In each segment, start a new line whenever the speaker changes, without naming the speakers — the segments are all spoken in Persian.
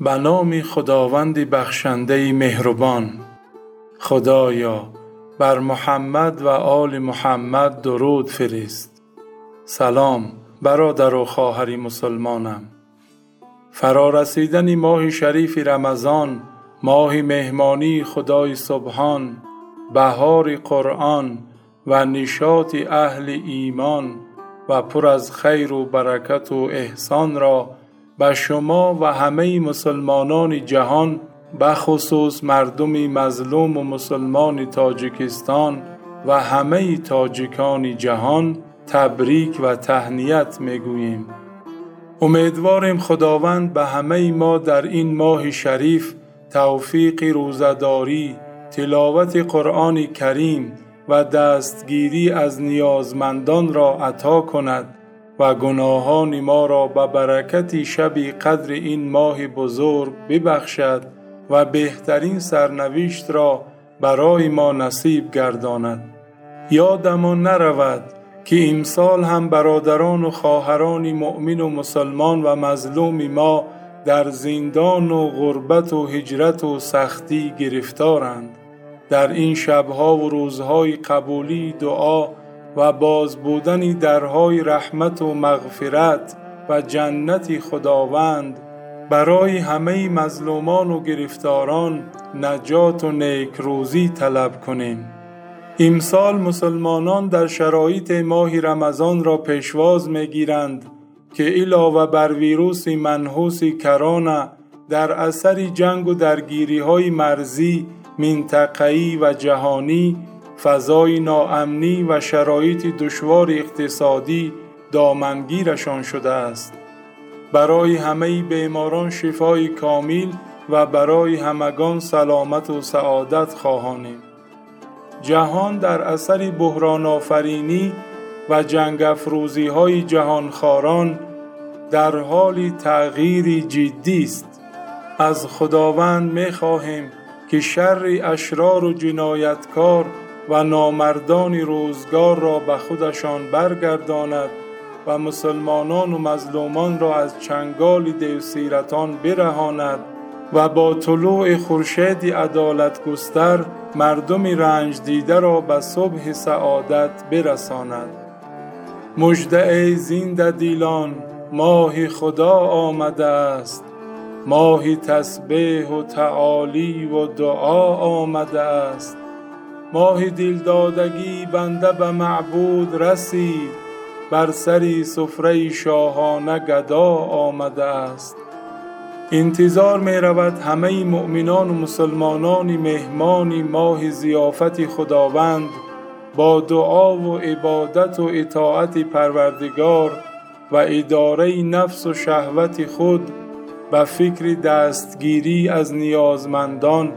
به نام خداوند بخشنده مهربان. خدایا بر محمد و آل محمد درود فرست. سلام برادر و خواهر مسلمانم. فرارسیدن ماه شریف رمضان ماه مهمانی خدای سبحان بهار قرآن و نشاط اهل ایمان و پر از خیر و برکت و احسان را به شما و همه مسلمانان جهان بخصوص مردم مظلوم و مسلمان تاجیکستان و همه تاجیکان جهان تبریک و تهنیت می‌گوییم. امیدواریم خداوند به همه ما در این ماه شریف توفیق روزداری تلاوت قرآن کریم و دستگیری از نیازمندان را عطا کند. و گناهان ما را به برکت شب قدر این ماه بزرگ ببخشد و بهترین سرنوشت را برای ما نصیب گرداند. یادمان نرود که امسال هم برادران و خواهران مؤمن و مسلمان و مظلوم ما در زندان و غربت و هجرت و سختی گرفتارند. در این شبها و روزهای قبولی دعا و باز بودن درهای رحمت و مغفرت و جنت خداوند برای همه مظلومان و گرفتاران نجات و نیک روزی طلب کنیم. امسال مسلمانان در شرایط ماه رمضان را پیشواز می گیرند که علاوه بر ویروس منحوس کرونا در اثر جنگ و درگیری های مرزی منطقه‌ای و جهانی فضای ناامنی و شرایط دشوار اقتصادی دامنگیرشان شده است. برای همه بیماران شفای کامل و برای همگان سلامت و سعادت خواهانیم. جهان در اثر بحران آفرینی و جنگ افروزی های جهانخواران در حال تغییری جدی است. از خداوند می خواهیم که شر اشرار و جنایتکار و نامردان روزگار را به خودشان برگرداند و مسلمانان و مظلومان را از چنگال دیوسیرتان برهاند و با طلوع خورشید عدالت گستر مردم رنج دیده را به صبح سعادت برساند مژده زنده دیلان ماه خدا آمده است. ماه تسبیح و تعالی و دعا آمده است. ماه دلدادگی بنده به معبود رسید. بر سری سفره شاهانه گدا آمده است. انتظار می رود همه مؤمنان و مسلمانان مهمان ماه زیافت خداوند. با دعا و عبادت و اطاعت پروردگار و اداره نفس و شهوت خود به فکر دستگیری از نیازمندان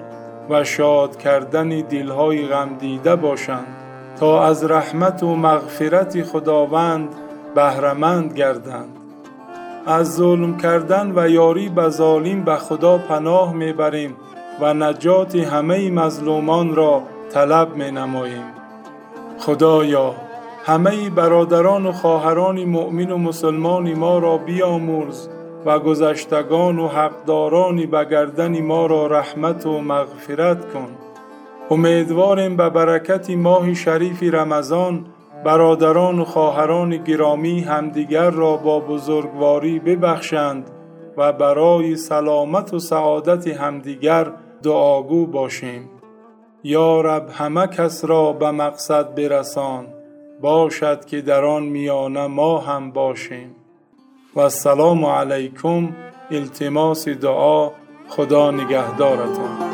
و شاد کردن دلهای غمدیده باشند تا از رحمت و مغفرت خداوند بهرمند گردند. از ظلم کردن و یاری به ظالم به خدا پناه می‌بریم و نجات همه مظلومان را طلب می نماییم خدایا همه برادران و خواهران مؤمن و مسلمان ما را بیامرز. و گذشتگان و حقدارانی به گردن ما را رحمت و مغفرت کن. امیدواریم به برکت ماه شریف رمضان برادران و خواهران گرامی همدیگر را با بزرگواری ببخشند و برای سلامت و سعادت همدیگر دعاگو باشیم. یا رب همه کس را به مقصد برسان. باشد که در آن میانه ما هم باشیم. و السلام علیکم التماس دعا خدا نگهدارتان.